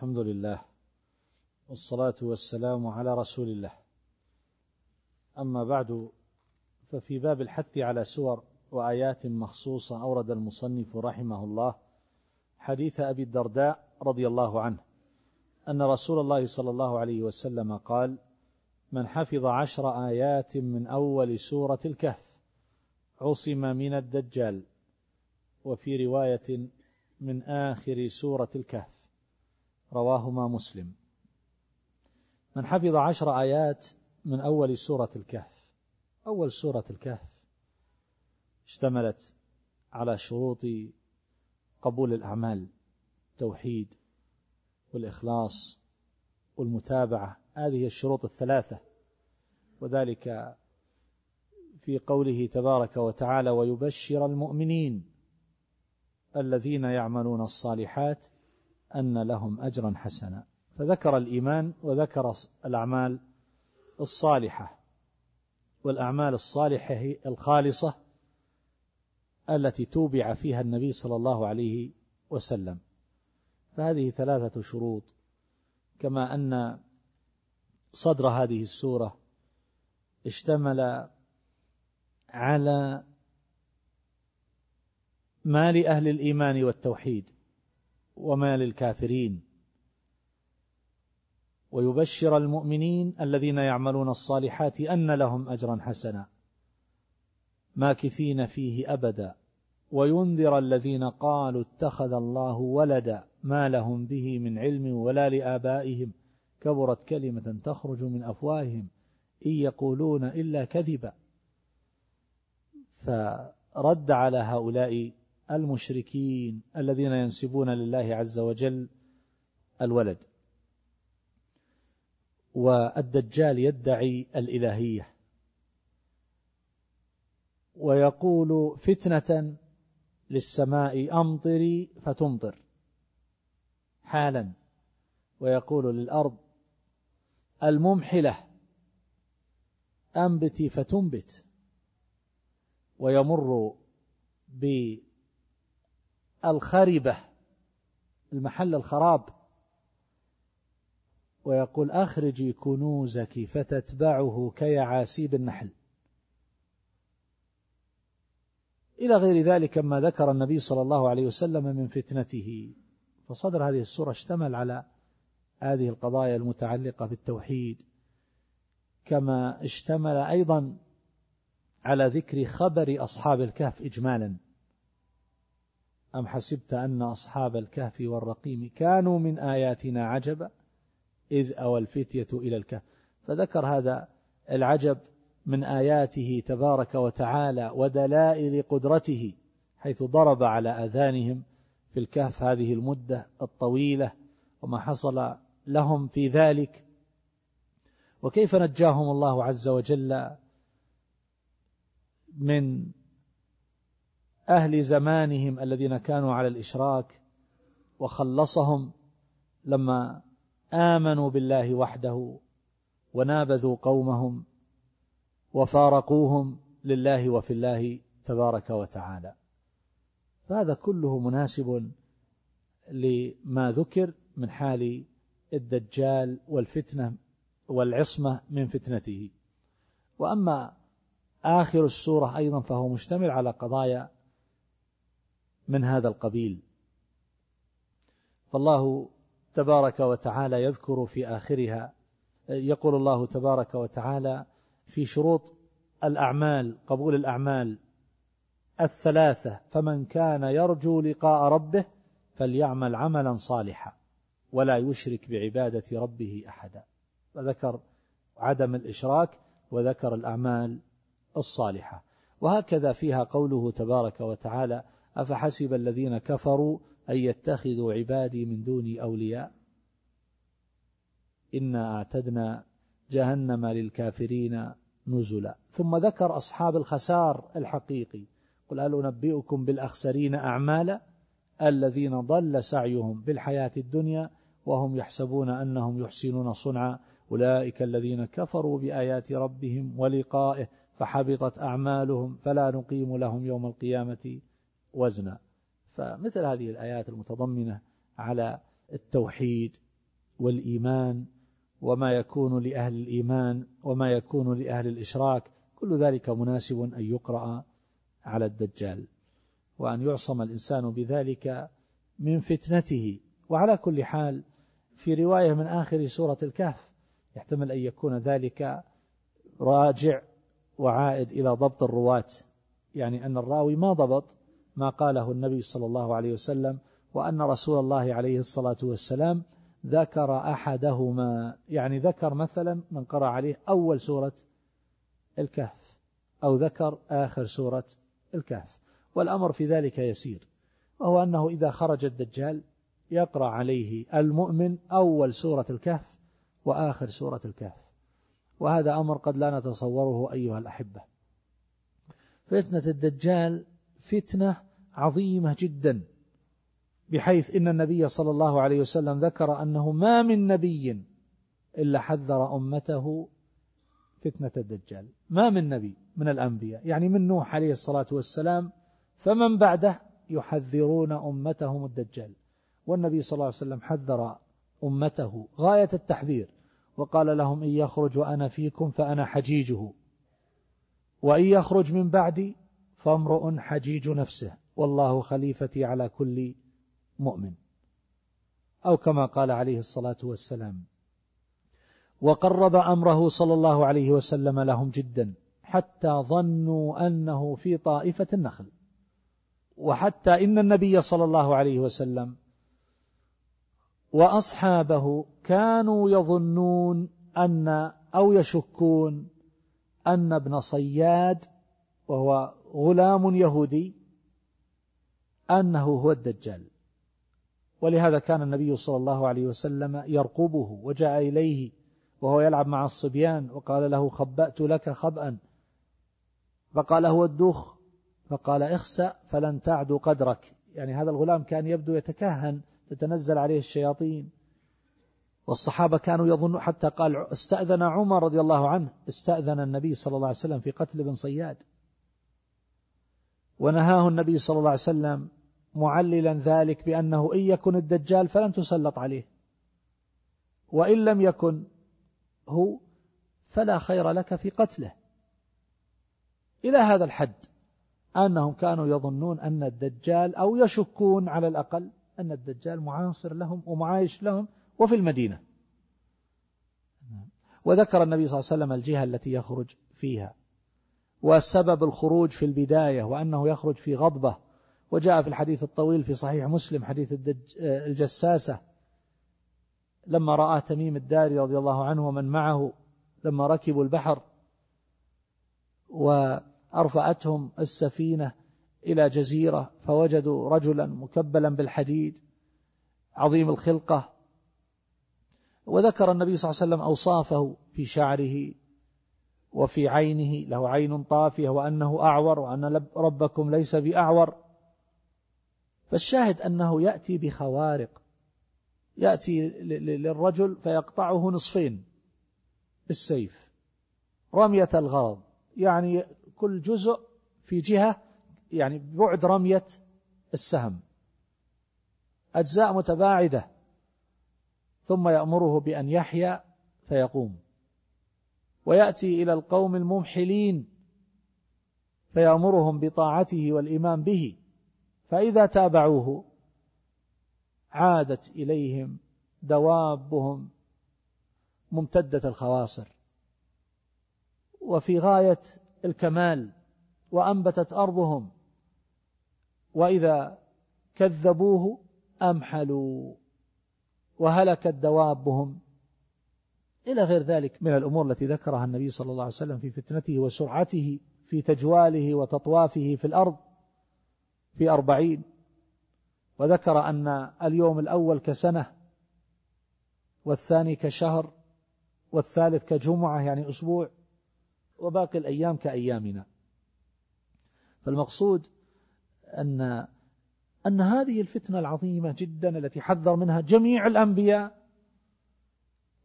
الحمد لله والصلاة والسلام على رسول الله. أما بعد ففي باب الحث على سور وآيات مخصوصة أورد المصنف رحمه الله حديث أبي الدرداء رضي الله عنه أن رسول الله صلى الله عليه وسلم قال من حفظ عشر آيات من أول سورة الكهف عصم من الدجال وفي رواية من آخر سورة الكهف رواهما مسلم. من حفظ عشر آيات من أول سورة الكهف. أول سورة الكهف اشتملت على شروط قبول الأعمال التوحيد والإخلاص والمتابعة. هذه الشروط الثلاثة. وذلك في قوله تبارك وتعالى ويبشر المؤمنين الذين يعملون الصالحات أن لهم أجرا حسنا. فذكر الإيمان وذكر الأعمال الصالحة. والأعمال الصالحة هي الخالصة التي توبع فيها النبي صلى الله عليه وسلم. فهذه ثلاثة شروط كما أن صدر هذه السورة اشتمل على ما لأهل الإيمان والتوحيد. وما للكافرين. ويبشر المؤمنين الذين يعملون الصالحات أن لهم أجرا حسنا ماكثين فيه أبدا. وينذر الذين قالوا اتخذ الله ولدا ما لهم به من علم ولا لآبائهم. كبرت كلمة تخرج من أفواههم. إن يقولون إلا كذبا. فرد على هؤلاء المشركين الذين ينسبون لله عز وجل الولد. والدجال يدعي الإلهية. ويقول فتنة للسماء أمطري فتمطر حالا. ويقول للأرض الممحلة أنبتي فتنبت. ويمر بالخربة المحل الخراب. ويقول أخرجي كنوزك فتتبعه كيعاسيب النحل. إلى غير ذلك ما ذكر النبي صلى الله عليه وسلم من فتنته. فصدر هذه السورة اشتمل على هذه القضايا المتعلقة بالتوحيد. كما اشتمل أيضا على ذكر خبر أصحاب الكهف إجمالا. أم حسبت أن أصحاب الكهف والرقيم كانوا من آياتنا عجبا؟ إذ أوى الفتية إلى الكهف. فذكر هذا العجب من آياته تبارك وتعالى ودلائل قدرته حيث ضرب على أذانهم في الكهف هذه المدة الطويلة وما حصل لهم في ذلك. وكيف نجاهم الله عز وجل من أهل زمانهم الذين كانوا على الإشراك وخلصهم لما آمنوا بالله وحده ونابذوا قومهم وفارقوهم لله وفي الله تبارك وتعالى. فهذا كله مناسب لما ذكر من حال الدجال والفتنة والعصمة من فتنته. وأما آخر السورة أيضا فهو مشتمل على قضايا من هذا القبيل. فالله تبارك وتعالى يذكر في آخرها يقول الله تبارك وتعالى في شروط الأعمال قبول الأعمال الثلاثة فمن كان يرجو لقاء ربه فليعمل عملا صالحا ولا يشرك بعبادة ربه أحدا. وذكر عدم الإشراك وذكر الأعمال الصالحة. وهكذا فيها قوله تبارك وتعالى أفحسب الذين كفروا أن يتخذوا عبادي من دوني أولياء؟ إنا أعتدنا جهنم للكافرين نزلا. ثم ذكر أصحاب الخسار الحقيقي. قل هل أنبئكم بالأخسرين أعمالا الذين ضل سعيهم بالحياة الدنيا وهم يحسبون أنهم يحسنون صنعا؟ أولئك الذين كفروا بآيات ربهم ولقائه فحبطت أعمالهم فلا نقيم لهم يوم القيامة وزنا فمثل هذه الآيات المتضمنة على التوحيد والإيمان وما يكون لأهل الإيمان وما يكون لأهل الإشراك كل ذلك مناسب أن يقرأ على الدجال. وأن يعصم الإنسان بذلك من فتنته. وعلى كل حال في رواية من آخر سورة الكهف يحتمل أن يكون ذلك راجع وعائد إلى ضبط الرواة. يعني أن الراوي ما ضبط ما قاله النبي صلى الله عليه وسلم وأن رسول الله عليه الصلاة والسلام ذكر أحدهما. يعني ذكر مثلا من قرأ عليه أول سورة الكهف أو ذكر آخر سورة الكهف. والأمر في ذلك يسير وهو أنه إذا خرج الدجال يقرأ عليه المؤمن أول سورة الكهف وآخر سورة الكهف. وهذا أمر قد لا نتصوره أيها الأحبة. فتنة الدجال فتنة عظيمة جدا بحيث إن النبي صلى الله عليه وسلم ذكر أنه ما من نبي إلا حذر أمته فتنة الدجال. ما من نبي من الأنبياء يعني من نوح عليه الصلاة والسلام فمن بعده يحذرون أمتهم الدجال. والنبي صلى الله عليه وسلم حذر أمته غاية التحذير وقال لهم إن يخرج وأنا فيكم فأنا حجيجه وإن يخرج من بعدي فامرؤ حجيج نفسه. والله خليفتي على كل مؤمن. أو كما قال عليه الصلاة والسلام وقرب أمره صلى الله عليه وسلم لهم جدا حتى ظنوا أنه في طائفة النخل. وحتى إن النبي صلى الله عليه وسلم وأصحابه كانوا يظنون أن أو يشكون أن ابن صياد وهو غلام يهودي أنه هو الدجال. ولهذا كان النبي صلى الله عليه وسلم يرقبه وجاء إليه وهو يلعب مع الصبيان وقال له خبأت لك خبأ فقال هو الدوخ. فقال اخسأ فلن تعد قدرك. يعني هذا الغلام كان يبدو يتكهن تتنزل عليه الشياطين. والصحابة كانوا يظنون حتى قال استأذن عمر رضي الله عنه. استأذن النبي صلى الله عليه وسلم في قتل ابن صياد. ونهاه النبي صلى الله عليه وسلم معللا ذلك بأنه إن يكن الدجال فلن تسلط عليه. وإن لم يكن هو فلا خير لك في قتله. إلى هذا الحد أنهم كانوا يظنون أن الدجال أو يشكون على الأقل أن الدجال معاصر لهم ومعايش لهم وفي المدينة. وذكر النبي صلى الله عليه وسلم الجهة التي يخرج فيها. وسبب الخروج في البداية وأنه يخرج في غضبة وجاء في الحديث الطويل في صحيح مسلم حديث الجساسة. لما رأى تميم الداري رضي الله عنه ومن معه لما ركبوا البحر وأرفعتهم السفينة إلى جزيرة فوجدوا رجلا مكبلا بالحديد عظيم الخلقة. وذكر النبي صلى الله عليه وسلم أوصافه في شعره وفي عينه له عين طافية وأنه أعور وأن ربكم ليس بأعور. فالشاهد أنه يأتي بخوارق. يأتي للرجل فيقطعه نصفين بالسيف. رمية الغرض يعني كل جزء في جهة يعني بعد رمية السهم. أجزاء متباعدة. ثم يأمره بأن يحيا فيقوم. ويأتي إلى القوم الممحلين. فيأمرهم بطاعته والإيمان به. فإذا تابعوه عادت إليهم دوابهم ممتدة الخواصر. وفي غاية الكمال وأنبتت أرضهم. وإذا كذبوه أمحلوا. وهلكت دوابهم. إلى غير ذلك من الأمور التي ذكرها النبي صلى الله عليه وسلم في فتنته وسرعته في تجواله وتطوافه في الأرض. في أربعين. وذكر أن اليوم الأول كسنة والثاني كشهر والثالث كجمعة يعني أسبوع وباقي الأيام كأيامنا. فالمقصود أن أن هذه الفتنة العظيمة جدا التي حذر منها جميع الأنبياء.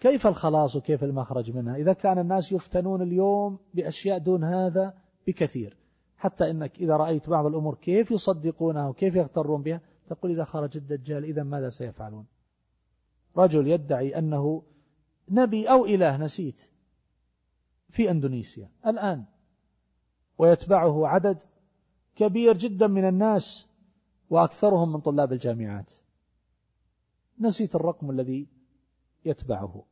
كيف الخلاص وكيف المخرج منها؟ إذا كان الناس يفتنون اليوم بأشياء دون هذا بكثير. حتى إنك إذا رأيت بعض الأمور كيف يصدقونها وكيف يغترون بها تقول إذا خرج الدجال إذا ماذا سيفعلون؟ رجل يدعي أنه نبي أو إله نسيت في أندونيسيا الآن ويتبعه عدد كبير جدا من الناس وأكثرهم من طلاب الجامعات. نسيت الرقم الذي يتبعه.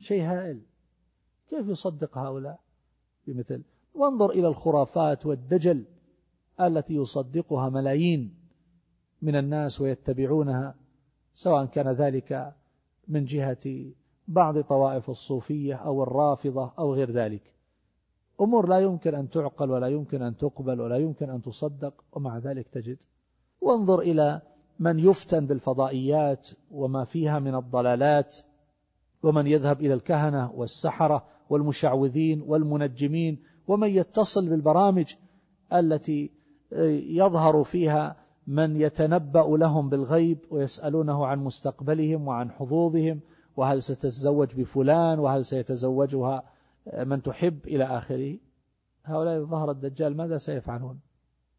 شيء هائل. كيف يصدق هؤلاء؟ بمثل وانظر إلى الخرافات والدجل التي يصدقها ملايين من الناس ويتبعونها سواء كان ذلك من جهة بعض طوائف الصوفية أو الرافضة أو غير ذلك. أمور لا يمكن أن تعقل ولا يمكن أن تقبل ولا يمكن أن تصدق ومع ذلك تجد. وانظر إلى من يفتن بالفضائيات وما فيها من الضلالات ومن يذهب إلى الكهنة والسحرة والمشعوذين والمنجمين ومن يتصل بالبرامج التي يظهر فيها من يتنبأ لهم بالغيب ويسألونه عن مستقبلهم وعن حظوظهم وهل ستتزوج بفلان وهل سيتزوجها من تحب إلى آخره. هؤلاء ظهر الدجال ماذا سيفعلون؟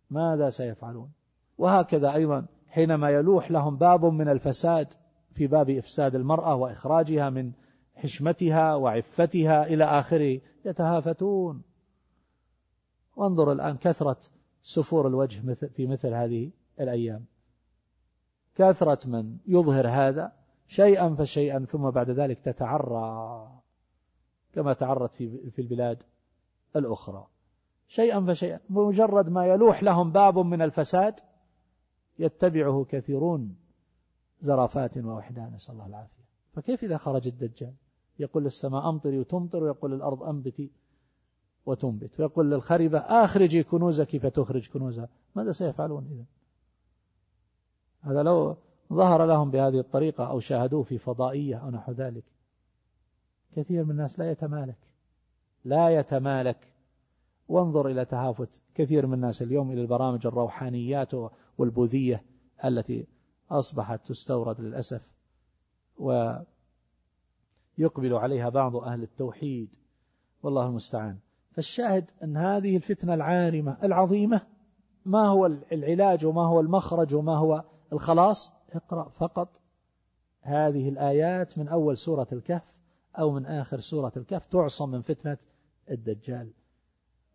ماذا سيفعلون؟ وهكذا أيضا حينما يلوح لهم باب من الفساد في باب إفساد المرأة وإخراجها من حشمتها وعفتها إلى آخره يتهافتون. وانظر الآن كثرة سفور الوجه في مثل هذه الأيام. كثرة من يظهر هذا شيئا فشيئا ثم بعد ذلك تتعرى كما تعرت في في البلاد الأخرى. شيئا فشيئا بمجرد ما يلوح لهم باب من الفساد يتبعه كثيرون زرافات ووحدان. نسأل الله العافية. فكيف إذا خرج الدجال؟ يقول للسماء أمطري وتمطر ويقول للأرض أنبتي. وتنبت. ويقول للخربة أخرجي كنوزك فتخرج كنوزها. ماذا سيفعلون إذا هذا لو ظهر لهم بهذه الطريقة أو شاهدوه في فضائية أو نحو ذلك كثير من الناس لا يتمالك. لا يتمالك. وانظر إلى تهافت كثير من الناس اليوم إلى البرامج الروحانيات والبوذية التي أصبحت تستورد للأسف ويقبل عليها بعض أهل التوحيد. والله المستعان. فالشاهد أن هذه الفتنة العارمة العظيمة ما هو العلاج وما هو المخرج وما هو الخلاص؟ اقرأ فقط هذه الآيات من أول سورة الكهف أو من آخر سورة الكهف تعصم من فتنة الدجال.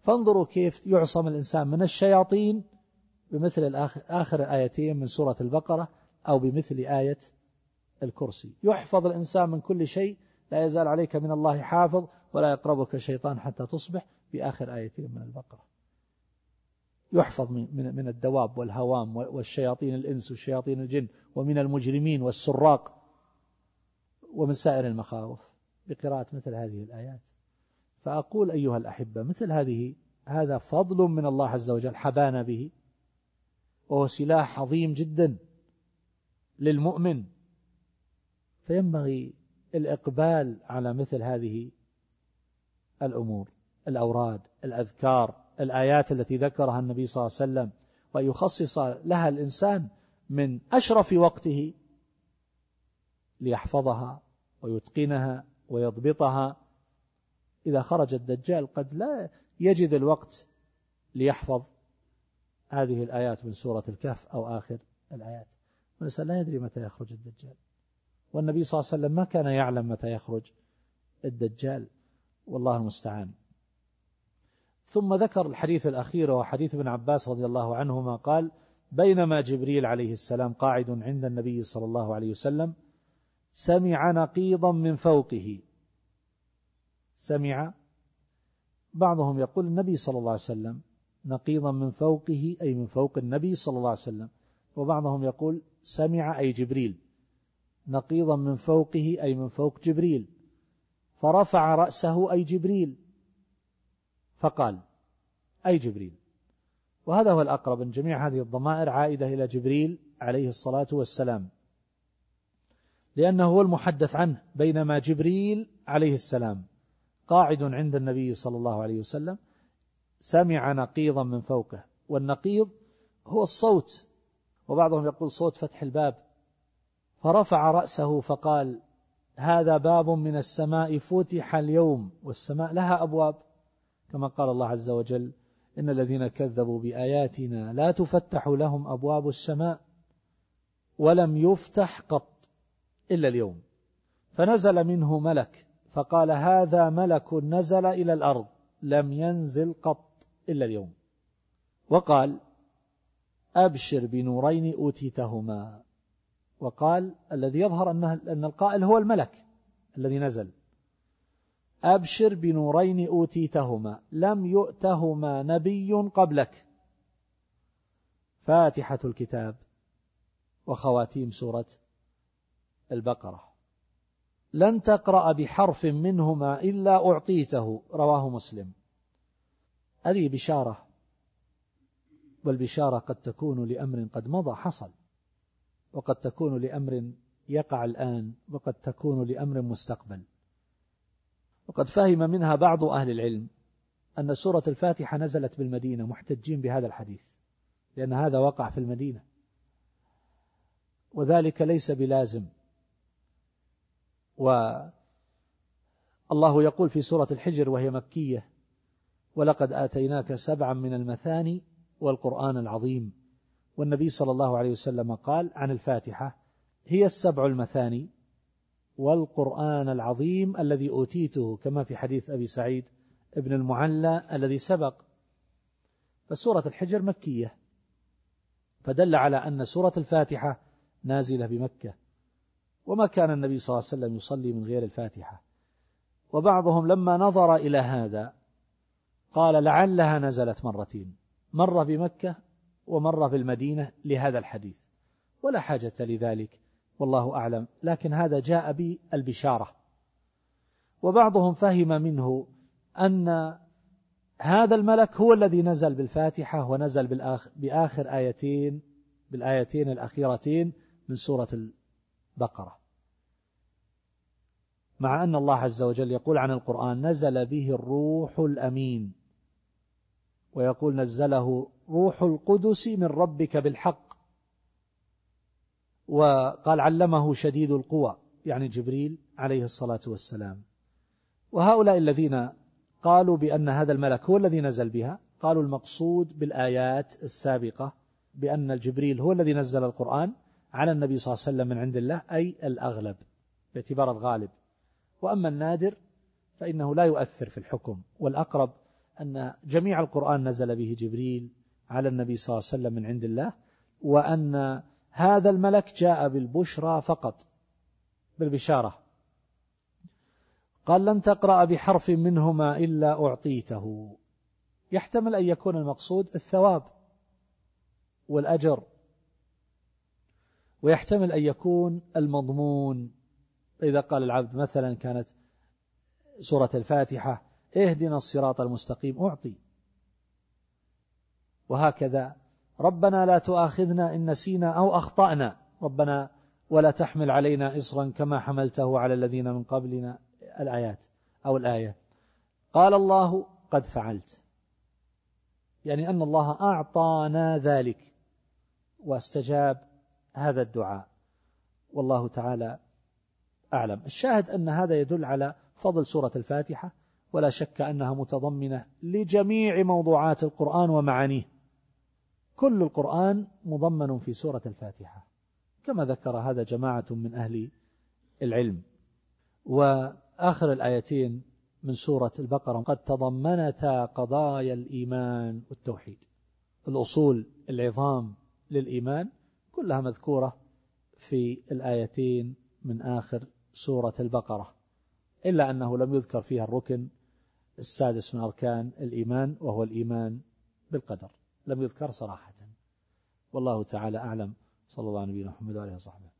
فانظروا كيف يعصم الإنسان من الشياطين بمثل آخر الآيتين من سورة البقرة أو بمثل آية الكرسي. يحفظ الإنسان من كل شيء لا يزال عليك من الله حافظ ولا يقربك الشيطان حتى تصبح. في آخر آيتين من البقرة. يحفظ من من الدواب والهوام والشياطين الإنس والشياطين الجن ومن المجرمين والسراق ومن سائر المخاوف. بقراءة مثل هذه الآيات. فأقول أيها الأحبة مثل هذه هذا فضل من الله عز وجل حبانا به وهو سلاح عظيم جدا للمؤمن. فينبغي الإقبال على مثل هذه الأمور. الأوراد الأذكار الآيات التي ذكرها النبي صلى الله عليه وسلم ويخصص لها الإنسان من أشرف وقته ليحفظها ويتقنها ويضبطها. إذا خرج الدجال قد لا يجد الوقت ليحفظ هذه الآيات من سورة الكهف أو آخر الآيات. والإنسان لا يدري متى يخرج الدجال. والنبي صلى الله عليه وسلم ما كان يعلم متى يخرج الدجال. والله المستعان. ثم ذكر الحديث الأخير وهو حديث ابن عباس رضي الله عنهما قال بينما جبريل عليه السلام قاعد عند النبي صلى الله عليه وسلم سمع نقيضا من فوقه. سمع. بعضهم يقول النبي صلى الله عليه وسلم نقيضا من فوقه أي من فوق النبي صلى الله عليه وسلم. وبعضهم يقول سمع أي جبريل. نقيضا من فوقه أي من فوق جبريل. فرفع رأسه أي جبريل. فقال أي جبريل؟ وهذا هو الأقرب أن جميع هذه الضمائر عائدة إلى جبريل عليه الصلاة والسلام. لأنه هو المحدث عنه بينما جبريل عليه السلام. قاعد عند النبي صلى الله عليه وسلم سمع نقيضا من فوقه. والنقيض هو الصوت. وبعضهم يقول صوت فتح الباب. فرفع رأسه فقال هذا باب من السماء فتح اليوم. والسماء لها أبواب. كما قال الله عز وجل إن الذين كذبوا بآياتنا لا تفتح لهم أبواب السماء ولم يفتح قط إلا اليوم. فنزل منه ملك فقال هذا ملك نزل إلى الأرض لم ينزل قط إلا اليوم. وقال أبشر بنورين أوتيتهما. وقال الذي يظهر أن القائل هو الملك الذي نزل. أبشر بنورين أوتيتهما لم يؤتهما نبي قبلك. فاتحة الكتاب وخواتيم سورة البقرة. لن تقرأ بحرف منهما إلا أعطيته رواه مسلم. هذه بشارة والبشارة قد تكون لأمر قد مضى حصل. وقد تكون لأمر يقع الآن وقد تكون لأمر مستقبل. وقد فهم منها بعض أهل العلم أن سورة الفاتحة نزلت بالمدينة محتجين بهذا الحديث لأن هذا وقع في المدينة. وذلك ليس بلازم. والله يقول في سورة الحجر وهي مكية ولقد آتيناك سبعا من المثاني والقرآن العظيم والنبي صلى الله عليه وسلم قال عن الفاتحة هي السبع المثاني والقرآن العظيم الذي أوتيته كما في حديث أبي سعيد ابن المعلى الذي سبق. فسورة الحجر مكية. فدل على أن سورة الفاتحة نازلة بمكة. وما كان النبي صلى الله عليه وسلم يصلي من غير الفاتحة. وبعضهم لما نظر إلى هذا قال لعلها نزلت مرتين. مرة بمكة ومرة بالمدينة لهذا الحديث. ولا حاجة لذلك. والله أعلم. لكن هذا جاء بالبشارة. وبعضهم فهم منه أن هذا الملك هو الذي نزل بالفاتحة ونزل بآخر آيتين بالآيتين الأخيرتين من سورة البقرة. مع أن الله عز وجل يقول عن القرآن نزل به الروح الأمين. ويقول نزله روح القدس من ربك بالحق. وقال علمه شديد القوى يعني جبريل عليه الصلاة والسلام. وهؤلاء الذين قالوا بأن هذا الملك هو الذي نزل بها قالوا المقصود بالآيات السابقة بأن الجبريل هو الذي نزل القرآن على النبي صلى الله عليه وسلم من عند الله أي الأغلب باعتبار الغالب. وأما النادر فإنه لا يؤثر في الحكم والأقرب أن جميع القرآن نزل به جبريل على النبي صلى الله عليه وسلم من عند الله وأن هذا الملك جاء بالبشرى فقط بالبشارة. قال لن تقرأ بحرف منهما إلا أعطيته. يحتمل أن يكون المقصود الثواب والأجر ويحتمل أن يكون المضمون. إذا قال العبد مثلا كانت سورة الفاتحة اهدنا الصراط المستقيم أعطي. وهكذا ربنا لا تؤاخذنا إن نسينا أو أخطأنا. ربنا ولا تحمل علينا إصرا كما حملته على الذين من قبلنا. الآيات أو الآية. قال الله قد فعلت. يعني أن الله أعطانا ذلك واستجاب هذا الدعاء. والله تعالى أعلم. الشاهد أن هذا يدل على فضل سورة الفاتحة ولا شك أنها متضمنة لجميع موضوعات القرآن ومعانيه. كل القرآن مضمن في سورة الفاتحة. كما ذكر هذا جماعة من أهل العلم. وآخر الآيتين من سورة البقرة قد تضمنتا قضايا الإيمان والتوحيد. الأصول العظام للإيمان كلها مذكورة في الآيتين من آخر سورة البقرة. إلا أنه لم يذكر فيها الركن السادس من أركان الإيمان وهو الإيمان بالقدر. لم يذكر صراحة. والله تعالى أعلم. صلى الله عليه وسلم محمد وعليه وصحبه.